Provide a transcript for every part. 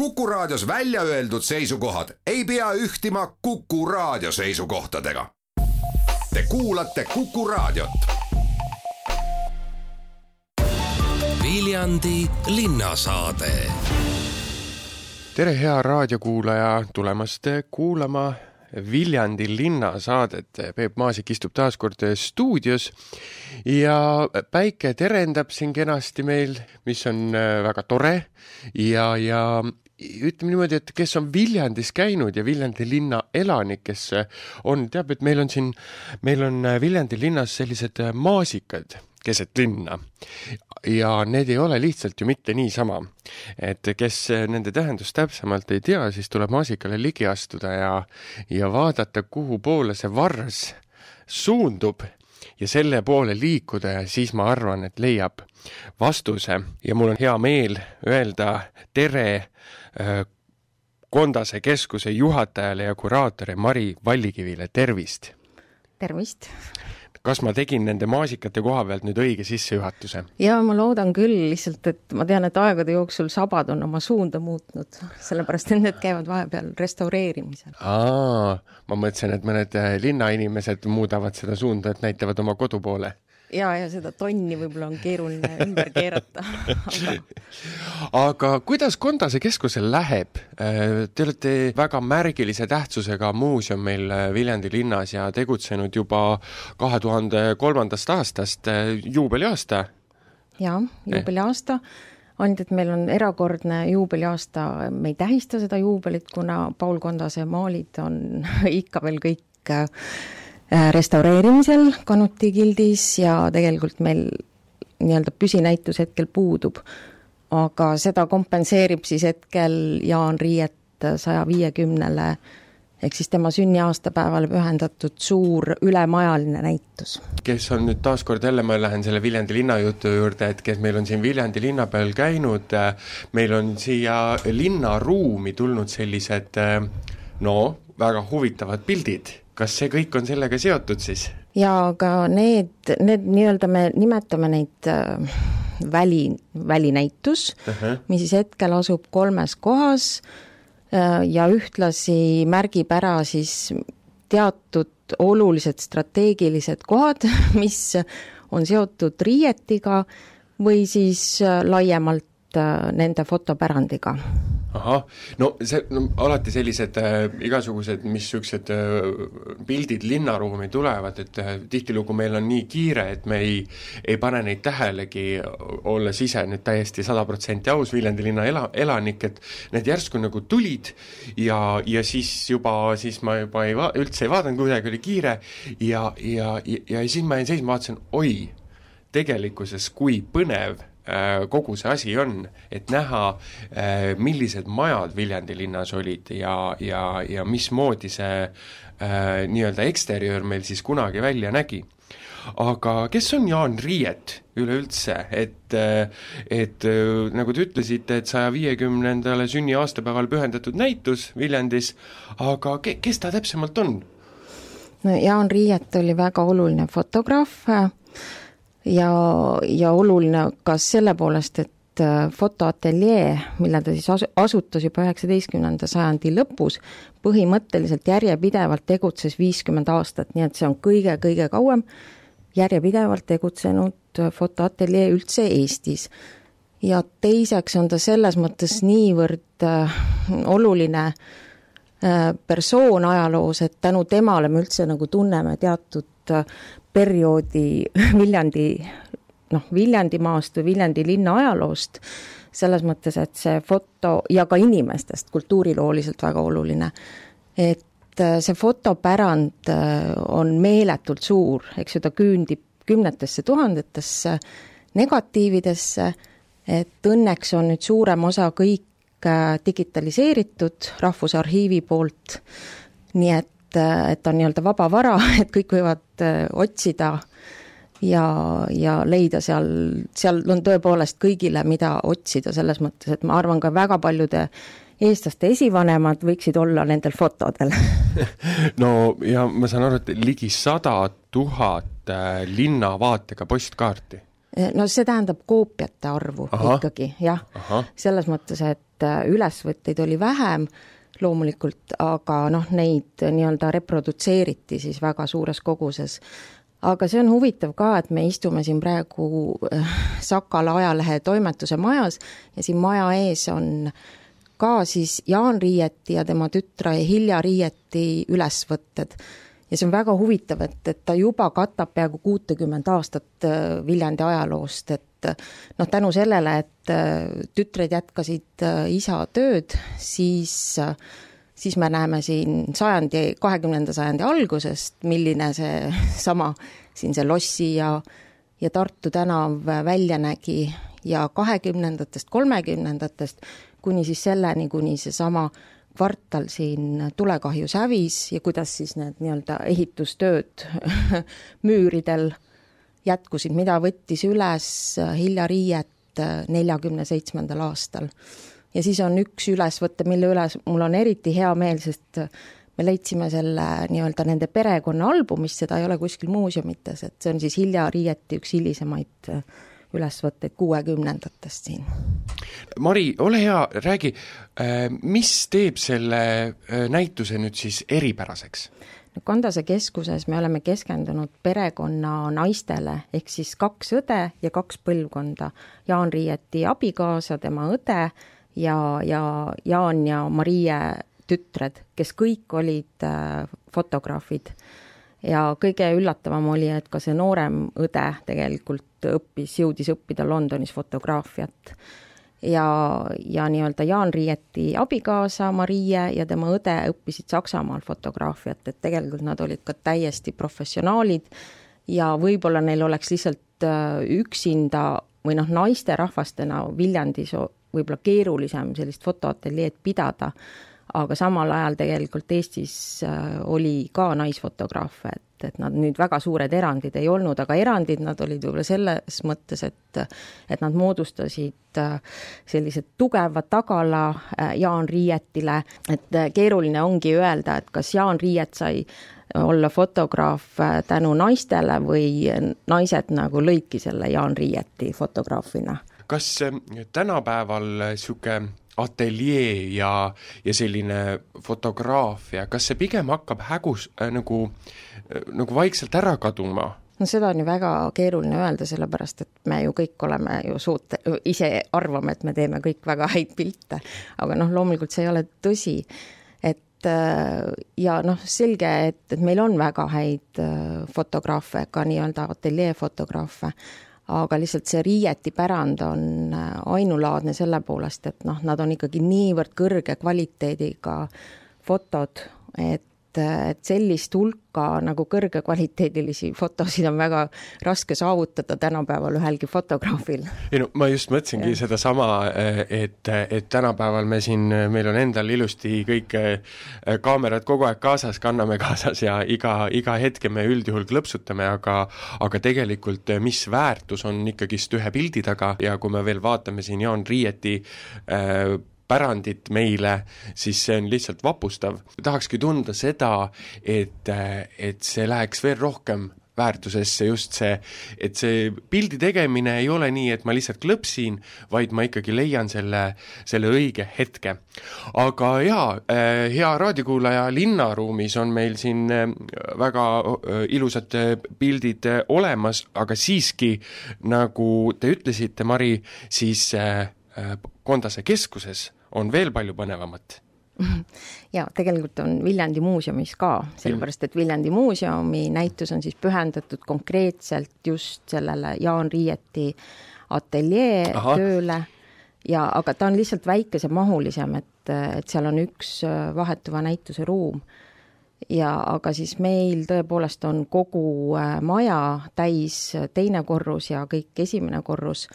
Kuku Raadios välja öeldud seisukohad ei pea ühtima Kuku Raadio seisukohtadega. Te kuulate Kuku Raadiot. Viljandi linnasaade. tere, hea raadiokuulaja, tulemast kuulama Viljandi linnasaadet. Peep Maasik istub taas kord stuudios ja päike terendab siin kenasti meil, mis on väga tore ja, ja ütleme niimoodi, et kes on Viljandis käinud ja Viljandi linna elanik, kes on, teab, et meil on siin, meil on Viljandi linnas sellised maasikad keset linna. ja need ei ole lihtsalt ju mitte niisama. et kes nende tähendust täpsemalt ei tea, siis tuleb maasikale ligi astuda ja, ja vaadata, kuhu poole see varrs suundub ja selle poole liikuda ja siis ma arvan, et leiab vastuse ja mul on hea meel öelda tere äh, Kondase keskuse juhatajale ja kuraatorile Mari Vallikivile, tervist! tervist! kas ma tegin nende maasikate koha pealt nüüd õige sissejuhatuse? jaa, ma loodan küll, lihtsalt et ma tean, et aegade jooksul sabad on oma suunda muutnud, sellepärast et need käivad vahepeal restaureerimisel. aa, ma mõtlesin, et mõned linnainimesed muudavad seda suunda, et näitavad oma kodu poole ja, ja seda tonni võib-olla on keeruline ümber keerata aga... aga kuidas Kondase keskusel läheb? Te olete väga märgilise tähtsusega muuseum meil Viljandi linnas ja tegutsenud juba kahe tuhande kolmandast aastast, juubeliaasta. jaa, juubeliaasta ainult et meil on erakordne juubeliaasta, me ei tähista seda juubelit, kuna Paul Kondase maalid on ikka veel kõik Äh, restaureerimisel Kanuti gildis ja tegelikult meil nii-öelda püsinäitus hetkel puudub. aga seda kompenseerib siis hetkel Jaan Riiet saja viiekümnele ehk siis tema sünniaastapäevale pühendatud suur ülemajaline näitus. kes on nüüd taaskord jälle, ma lähen selle Viljandi linnajutu juurde, et kes meil on siin Viljandi linna peal käinud, meil on siia linnaruumi tulnud sellised no väga huvitavad pildid kas see kõik on sellega seotud siis? jaa, aga need, need nii-öelda me nimetame neid äh, väli, välinäitus uh, -huh. mis siis hetkel asub kolmes kohas äh, ja ühtlasi märgib ära siis teatud olulised strateegilised kohad, mis on seotud riietiga või siis äh, laiemalt äh, nende fotopärandiga ahah, no see, no alati sellised äh, igasugused, mis niisugused äh, pildid linnaruumi tulevad, et äh, tihtilugu meil on nii kiire, et me ei, ei pane neid tähelegi, olles ise nüüd täiesti sada protsenti aus Viljandi linna ela, elanik, et need järsku nagu tulid ja, ja siis juba, siis ma juba ei va-, üldse ei vaadanud, kuidagi oli kiire ja, ja, ja, ja siis ma jäin seisma, vaatasin, oi, tegelikkuses kui põnev kogu see asi on, et näha, äh, millised majad Viljandi linnas olid ja, ja, ja mismoodi see äh, nii-öelda eksteriöör meil siis kunagi välja nägi aga kes on Jaan Riiet üleüldse, et, et nagu te ütlesite, et saja viiekümnendale sünniaastapäeval pühendatud näitus Viljandis, aga ke-, kes ta täpsemalt on? no Jaan Riiet oli väga oluline fotograaf, ja, ja oluline ka selle poolest, et äh, fotoateljee, mille ta siis asu-, asutas juba üheksateistkümnenda sajandi lõpus, põhimõtteliselt järjepidevalt tegutses viiskümmend aastat, nii et see on kõige-kõige kauem järjepidevalt tegutsenud fotoateljee üldse Eestis. ja teiseks on ta selles mõttes niivõrd äh, oluline äh, persoon ajaloos, et tänu temale me üldse nagu tunneme teatud perioodi Viljandi noh, Viljandimaast või Viljandi linna ajaloost, selles mõttes, et see foto ja ka inimestest kultuurilooliselt väga oluline, et äh, see fotopärand äh, on meeletult suur, eks ju, ta küündib kümnetesse tuhandetesse negatiividesse, et õnneks on nüüd suurem osa kõik äh, digitaliseeritud Rahvusarhiivi poolt, nii et et, et on nii-öelda vaba vara, et kõik võivad äh, otsida ja, ja leida seal, seal on tõepoolest kõigile, mida otsida, selles mõttes, et ma arvan ka väga paljude eestlaste esivanemad võiksid olla nendel fotodel no ja ma saan aru, et ligi sada tuhat äh, linnavaatega postkaarti no see tähendab koopiate arvu Aha. ikkagi, jah. selles mõttes, et äh, ülesvõtteid oli vähem loomulikult, aga noh, neid nii-öelda reprodutseeriti siis väga suures koguses. aga see on huvitav ka, et me istume siin praegu äh, Sakala ajalehe toimetuse majas ja siin maja ees on ka siis Jaan Riieti ja tema tütre Hilja Riieti ülesvõtted ja see on väga huvitav, et, et ta juba katab peaaegu kuutekümmend aastat äh, Viljandi ajaloost, et äh, noh, tänu sellele, et äh, tütred jätkasid isa tööd, siis siis me näeme siin sajandi, kahekümnenda sajandi algusest, milline see sama siin see Lossi ja ja Tartu tänav välja nägi ja kahekümnendatest, kolmekümnendatest kuni siis selleni, kuni seesama kvartal siin tulekahjus hävis ja kuidas siis need nii-öelda ehitustööd müüridel jätkusid, mida võttis üles Hilja Riiet neljakümne seitsmendal aastal. ja siis on üks ülesvõte, mille üle mul on eriti hea meel, sest me leidsime selle nii-öelda nende perekonna albumist, seda ei ole kuskil muuseumites, et see on siis Hilja Riieti üks hilisemaid ülesvõtteid kuuekümnendatest siin. Mari, ole hea, räägi, äh, mis teeb selle äh, näituse nüüd siis eripäraseks? Kandase keskuses me oleme keskendunud perekonna naistele, ehk siis kaks õde ja kaks põlvkonda. Jaan Riieti abikaasa, tema õde ja, ja Jaan ja Marie tütred, kes kõik olid äh, fotograafid ja kõige üllatavam oli, et ka see noorem õde tegelikult õppis, jõudis õppida Londonis fotograafiat. Ja, ja nii-öelda Jaan Riieti abikaasa Marie ja tema õde õppisid Saksamaal fotograafiat, et tegelikult nad olid ka täiesti professionaalid ja võib-olla neil oleks lihtsalt äh, üksinda või noh, naisterahvastena Viljandis võib-olla keerulisem sellist fotoateljeed pidada aga samal ajal tegelikult Eestis äh, oli ka naisfotograafe, et, et nad nüüd väga suured erandid ei olnud, aga erandid nad olid võib-olla selles mõttes, et et nad moodustasid äh, sellise tugeva tagala äh, Jaan Riietile, et keeruline ongi öelda, et kas Jaan Riiet sai olla fotograaf tänu naistele või naised nagu lõidki selle Jaan Riieti fotograafina. Kas tänapäeval niisugune ateljee ja, ja selline fotograafia, kas see pigem hakkab hägus äh, nagu äh,, nagu vaikselt ära kaduma? no seda on ju väga keeruline öelda, sellepärast et me ju kõik oleme ju suut-, ise arvame, et me teeme kõik väga häid pilte, aga noh, loomulikult see ei ole tõsi. et äh, ja noh, selge, et, et meil on väga häid äh, fotograafe, ka nii-öelda ateljeefotograafe, aga lihtsalt see riietipärand on äh, ainulaadne selle poolest, et noh, nad on ikkagi niivõrd kõrge kvaliteediga fotod, et et sellist hulka nagu kõrgekvaliteedilisi fotosid on väga raske saavutada tänapäeval ühelgi fotograafil. ei no ma just mõtlesingi sedasama, et, et tänapäeval me siin, meil on endal ilusti kõik eh, kaamerad kogu aeg kaasas, kanname kaasas ja iga, iga hetke me üldjuhul klõpsutame, aga aga tegelikult mis väärtus on ikkagist ühe pildi taga ja kui me veel vaatame siin Jaan Riieti äh, pärandit meile, siis see on lihtsalt vapustav. tahakski tunda seda, et, et see läheks veel rohkem väärtusesse just see, et see pildi tegemine ei ole nii, et ma lihtsalt klõpsin, vaid ma ikkagi leian selle, selle õige hetke. aga jaa, äh, hea raadiokuulaja, linnaruumis on meil siin äh, väga äh, ilusad pildid olemas, aga siiski, nagu te ütlesite, Mari, siis Kondase keskuses on veel palju põnevamat ja tegelikult on Viljandi muuseumis ka, sellepärast et Viljandi muuseumi näitus on siis pühendatud konkreetselt just sellele Jaan Riieti ateljee Aha. tööle ja, aga ta on lihtsalt väikesemahulisem, et, et seal on üks äh, vahetuva näituse ruum. ja aga siis meil tõepoolest on kogu äh, maja täis teine korrus ja kõik esimene korrus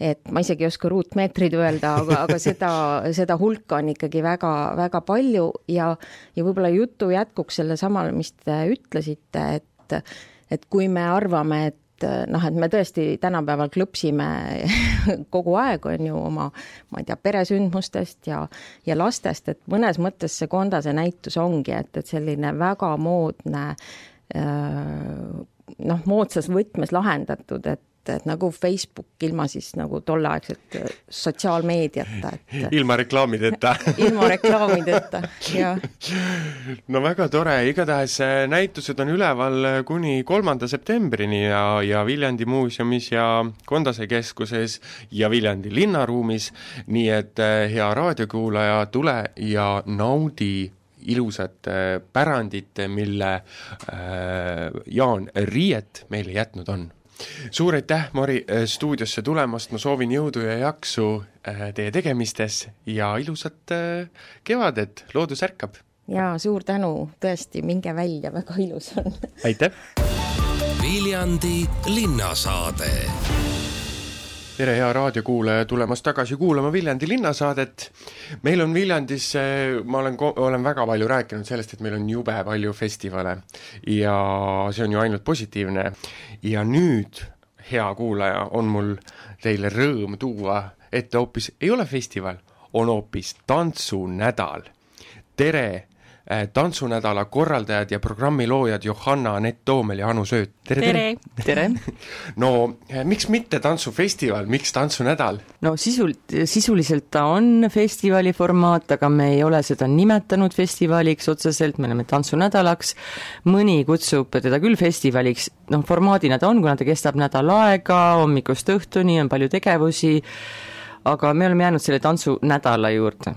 et ma isegi ei oska ruutmeetreid öelda, aga, aga seda, seda hulka on ikkagi väga, väga palju ja, ja võib-olla jutu jätkuks sellesamale, mis te ütlesite, et, et kui me arvame, et noh, et me tõesti tänapäeval klõpsime kogu aeg, on ju, oma, ma ei tea, peresündmustest ja, ja lastest, et mõnes mõttes see Kondase näitus ongi, et, et selline väga moodne noh, moodsas võtmes lahendatud, et et nagu Facebook ilma siis nagu tolleaegset sotsiaalmeediata, et ilma reklaamideta. Ilma reklaamideta, jah. no väga tore, igatahes näitused on üleval kuni kolmanda septembrini ja, ja Viljandi muuseumis ja Kondase keskuses ja Viljandi linnaruumis, nii et hea raadiokuulaja, tule ja naudi ilusat pärandit, mille äh, Jaan Riiet meile jätnud on suur aitäh, Mari, stuudiosse tulemast, ma soovin jõudu ja jaksu äh, teie tegemistes ja ilusat äh, kevadet, loodus ärkab! jaa, suur tänu, tõesti, minge välja, väga ilus on. Aitäh! Viljandi linnasaade tere, hea raadiokuulaja, tulemast tagasi kuulama Viljandi linnasaadet. meil on Viljandis, ma olen, olen väga palju rääkinud sellest, et meil on jube palju festivale ja see on ju ainult positiivne. ja nüüd, hea kuulaja, on mul teile rõõm tuua ette hoopis, ei ole festival, on hoopis tantsunädal. tere tantsunädala korraldajad ja programmi loojad Johanna Anett Toomel ja Anu Sööt. tere, tere.! tere! no äh, miks mitte tantsufestival, miks tantsunädal? no sisult, sisuliselt ta on festivali formaat, aga me ei ole seda nimetanud festivaliks otseselt, me oleme tantsunädalaks, mõni kutsub teda küll festivaliks, noh formaadina ta on, kuna ta kestab nädal aega, hommikust õhtuni, on palju tegevusi, aga me oleme jäänud selle tantsunädala juurde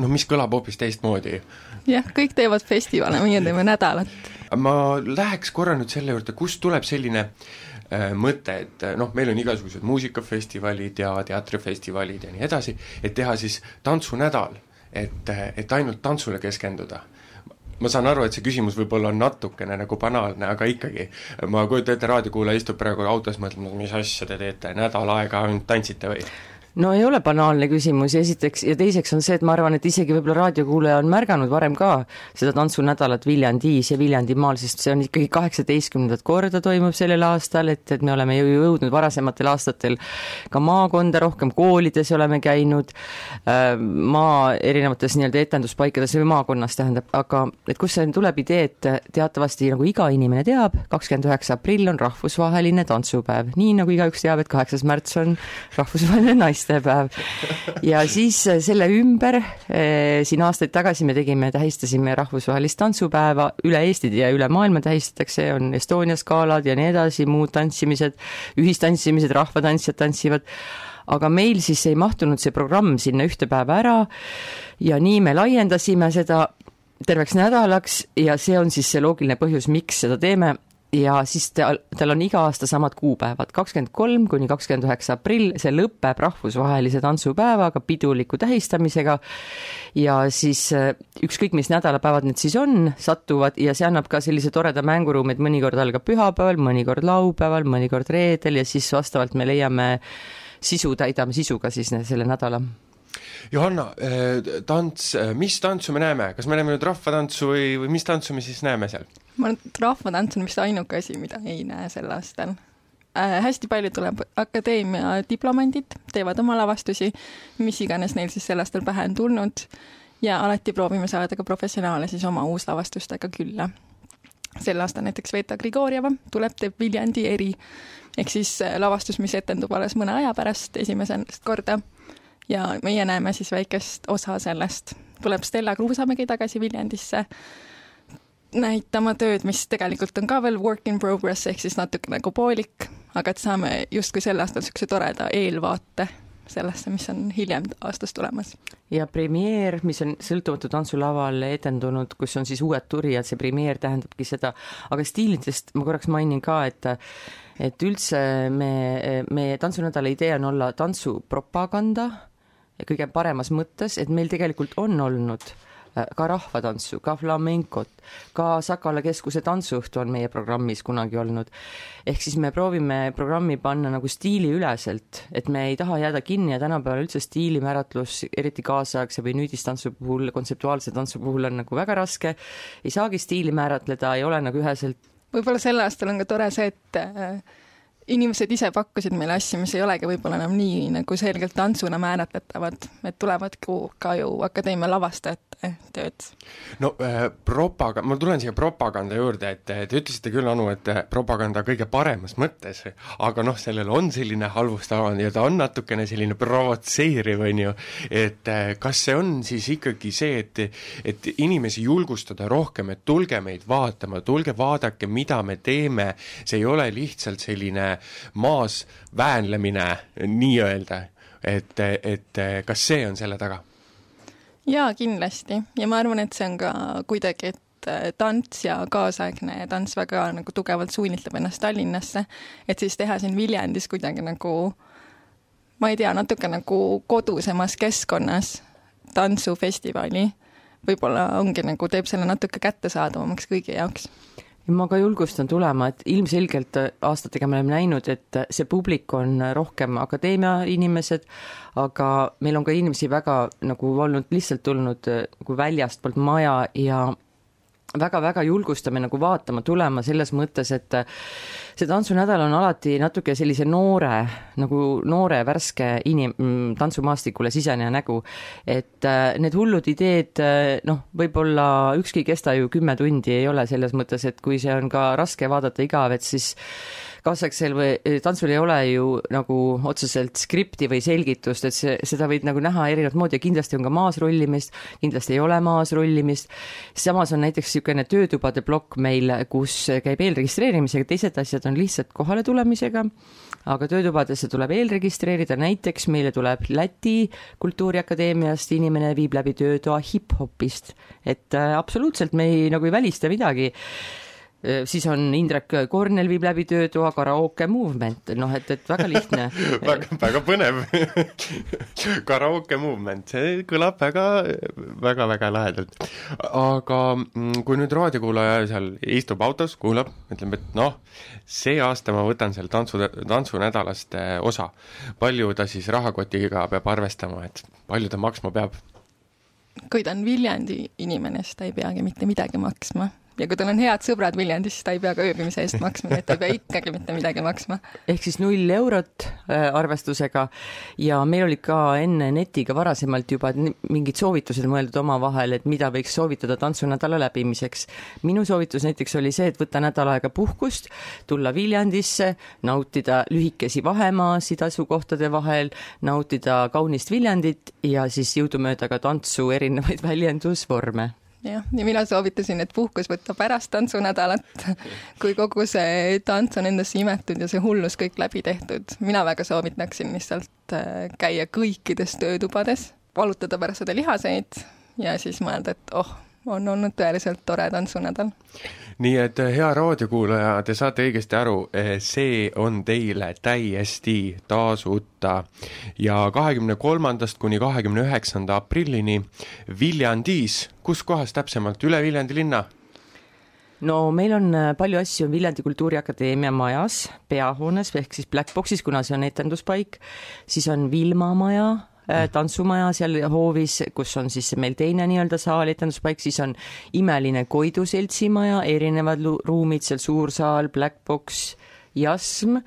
no mis kõlab hoopis teistmoodi jah, kõik teevad festivale, meie teeme nädalat. ma läheks korra nüüd selle juurde, kust tuleb selline äh, mõte, et äh, noh, meil on igasugused muusikafestivalid ja teatrifestivalid ja nii edasi, et teha siis tantsunädal, et, äh, et ainult tantsule keskenduda ma saan aru, et see küsimus võib-olla on natukene nagu banaalne, aga ikkagi, ma kujutan ette, raadiokuulaja istub praegu autos, mõtleb, mis asja te teete, nädal aega ainult tantsite või? No ei ole banaalne küsimus, esiteks, ja teiseks on see, et ma arvan, et isegi võib-olla raadiokuulaja on märganud varem ka seda tantsunädalat Viljandis ja Viljandimaal, sest see on ikkagi kaheksateistkümnendat korda toimub sellel aastal, et, et me oleme ju jõudnud varasematel aastatel ka maakonda, rohkem koolides oleme käinud, äh, maa erinevates nii-öelda etenduspaikades või maakonnas tähendab, aga et kust see tuleb idee, et teatavasti nagu iga inimene teab, kakskümmend üheksa aprill on rahvusvaheline tantsupäev, nii nagu igaüks teab, et kaheksas märts on rahvusvaheline naiste naistepäev. ja siis äh, selle ümber äh, siin aastaid tagasi me tegime, tähistasime rahvusvahelist tantsupäeva, üle Eesti ja üle maailma tähistatakse, on Estonia skaalad ja nii edasi, muud tantsimised, ühistantsimised, rahvatantsijad tantsivad. Aga meil siis ei mahtunud see programm sinna ühte päeva ära ja nii me laiendasime seda terveks nädalaks ja see on siis see loogiline põhjus, miks seda teeme ja siis tal, tal on iga aasta samad kuupäevad, kakskümmend kolm kuni kakskümmend üheksa aprill, see lõpeb rahvusvahelise tantsupäevaga, piduliku tähistamisega. Ja siis äh, ükskõik, mis nädalapäevad need siis on, satuvad ja see annab ka sellise toreda mänguruumi, et mõnikord algab pühapäeval, mõnikord laupäeval, mõnikord reedel ja siis vastavalt me leiame sisu, täidame sisuga siis selle nädala Johanna, äh, tants, äh, mis tantsu me näeme, kas me näeme nüüd rahvatantsu või, või mis tantsu me siis näeme seal? ma arvan, et rahvatants on vist ainuke asi, mida ei näe sel aastal äh,. hästi palju tuleb akadeemia diplomandid, teevad oma lavastusi, mis iganes neil siis sel aastal pähe on tulnud ja alati proovime saada ka professionaale siis oma uuslavastustega külla. sel aastal näiteks Veta Grigorjeva tuleb, teeb Viljandi eri ehk siis lavastus, mis etendub alles mõne aja pärast esimest korda ja meie näeme siis väikest osa sellest. tuleb Stella Kruusamägi tagasi Viljandisse näitama tööd, mis tegelikult on ka veel work in progress ehk siis natuke nagu poolik, aga et saame justkui sel aastal niisuguse toreda eelvaate sellesse, mis on hiljem aastas tulemas. ja premeer, mis on Sõltumatu tantsulaval etendunud, kus on siis uued turijad, see premeer tähendabki seda, aga stiilidest ma korraks mainin ka, et et üldse me, meie tantsunädala idee on olla tantsupropaganda kõige paremas mõttes, et meil tegelikult on olnud äh, ka rahvatantsu, ka flamencot, ka Sakala keskuse tantsuõhtu on meie programmis kunagi olnud. ehk siis me proovime programmi panna nagu stiiliüleselt, et me ei taha jääda kinni ja tänapäeval üldse stiilimääratlus, eriti kaasaegse või nüüdistantsu puhul, kontseptuaalse tantsu puhul on nagu väga raske, ei saagi stiili määratleda, ei ole nagu üheselt võib-olla sel aastal on ka tore see, et äh, inimesed ise pakkusid meile asju, mis ei olegi võib-olla enam nii nagu selgelt tantsuna määratletavad, et tulevad ka ju akadeemia lavastajate tööd. no äh, propaganda, ma tulen siia propaganda juurde, et te ütlesite küll, Anu, et äh, propaganda kõige paremas mõttes, aga noh, sellel on selline halvustav ja ta on natukene selline provotseeriv, on ju, et äh, kas see on siis ikkagi see, et et inimesi julgustada rohkem, et tulge meid vaatama, tulge vaadake, mida me teeme, see ei ole lihtsalt selline maas väänlemine nii-öelda, et, et kas see on selle taga? jaa, kindlasti. Ja ma arvan, et see on ka kuidagi, et tants ja kaasaegne tants väga nagu tugevalt suunitleb ennast Tallinnasse, et siis teha siin Viljandis kuidagi nagu ma ei tea, natuke nagu kodusemas keskkonnas tantsufestivali, võib-olla ongi nagu, teeb selle natuke kättesaadavamaks kõigi jaoks. ja ma ka julgustan tulema, et ilmselgelt äh, aastatega me oleme näinud, et äh, see publik on äh, rohkem akadeemia inimesed, aga meil on ka inimesi väga nagu olnud lihtsalt tulnud nagu väljastpoolt maja ja väga-väga julgustame nagu vaatama, tulema selles mõttes, et see tantsunädal on alati natuke sellise noore, nagu noore värske inim-, mm, tantsumaastikule siseneja nägu. et äh, need hullud ideed, äh, noh, võib-olla ükski ei kesta ju kümme tundi, ei ole selles mõttes, et kui see on ka raske vaadata, igav, et siis kaasaegsel või eh, tantsul ei ole ju nagu otseselt skripti või selgitust, et see, seda võid nagu näha erinevat moodi ja kindlasti on ka maasrullimist, kindlasti ei ole maasrullimist. samas on näiteks niisugune töötubade plokk meil, kus käib eelregistreerimisega, teised asjad on lihtsalt kohale tulemisega, aga töötubadesse tuleb eelregistreerida, näiteks meile tuleb Läti Kultuuriakadeemiast inimene viib läbi töötoa hip-hopist, et äh, absoluutselt me ei, nagu ei välista midagi siis on Indrek Kornel viib läbi töötoa karaoke movement, noh et, et väga lihtne. Väga, väga põnev. Karaoke movement, see kõlab väga, väga, väga lahedalt. aga mm, kui nüüd raadiokuulaja seal istub autos, kuulab, ütleb, et noh, see aasta ma võtan seal tantsu, tantsunädalast äh, osa, palju ta siis rahakotiga peab arvestama, et palju ta maksma peab? kui ta on Viljandi inimene, siis ta ei peagi mitte midagi maksma ja kui tal on head sõbrad Viljandis, siis ta ei pea ka ööbimise eest maksma, nii et ta ei pea ikkagi mitte midagi maksma. ehk siis null eurot äh, arvestusega ja meil olid ka enne netiga varasemalt juba mingid soovitused mõeldud omavahel, et mida võiks soovitada tantsunädala läbimiseks. minu soovitus näiteks oli see, et võtta nädal aega puhkust, tulla Viljandisse, nautida lühikesi vahemaasid asukohtade vahel, nautida kaunist Viljandit ja siis jõudumööda ka tantsu erinevaid väljendusvorme jah, ja mina soovitasin, et puhkus võtta pärast tantsunädalat, kui kogu see tants on endasse imetud ja see hullus kõik läbi tehtud. mina väga soovitaksin lihtsalt äh, käia kõikides töötubades, valutada pärast seda lihaseid ja siis mõelda, et oh, on olnud tõeliselt tore tantsunädal. nii et eh, hea raadiokuulaja, te saate õigesti aru, eh, see on teile täiesti tasuta ja kahekümne kolmandast kuni kahekümne üheksanda aprillini Viljandis, kus kohas täpsemalt, üle Viljandi linna? no meil on eh, palju asju Viljandi Kultuuriakadeemia majas, peahoones ehk siis Black Boxis, kuna see on etenduspaik, siis on Vilma maja tantsumaja seal hoovis, kus on siis meil teine nii-öelda saal, etenduspaik, siis on imeline Koidu seltsimaja, erinevad ruumid seal, suur saal, Black Box, Jasm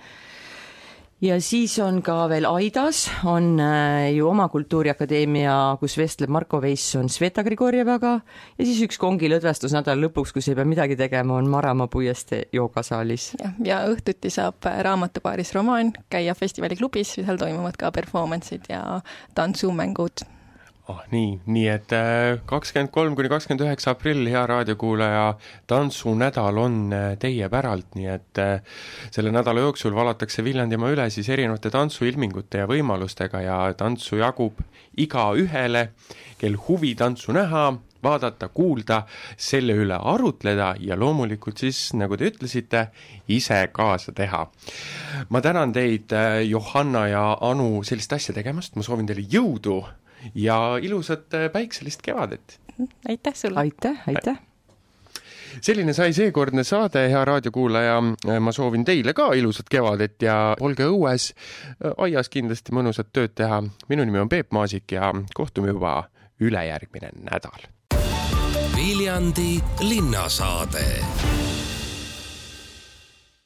ja siis on ka veel Aidas, on äh, ju oma kultuuriakadeemia, kus vestleb Marko Veisson Sveta Grigorjevaga ja siis üks kongilõdvestus nädala lõpuks, kus ei pea midagi tegema, on Maramaa puiestee joogasaalis. jah, ja õhtuti saab raamatupaaris Romaan käia festivaliklubis, seal toimuvad ka performance'id ja tantsumängud oh nii, nii et äh, kakskümmend kolm kuni kakskümmend üheksa aprill, hea raadiokuulaja, tantsunädal on äh, teie päralt, nii et äh, selle nädala jooksul valatakse Viljandimaa üle siis erinevate tantsuilmingute ja võimalustega ja tantsu jagub igaühele, kel huvi tantsu näha, vaadata, kuulda, selle üle arutleda ja loomulikult siis, nagu te ütlesite, ise kaasa teha. ma tänan teid, Johanna ja Anu, sellist asja tegemast, ma soovin teile jõudu ja ilusat äh, päikselist kevadet! aitäh sulle! aitäh, aitäh! selline sai seekordne saade, hea raadiokuulaja. ma soovin teile ka ilusat kevadet ja olge õues, aias kindlasti mõnusat tööd teha. minu nimi on Peep Maasik ja kohtume juba ülejärgmine nädal. Viljandi linnasaade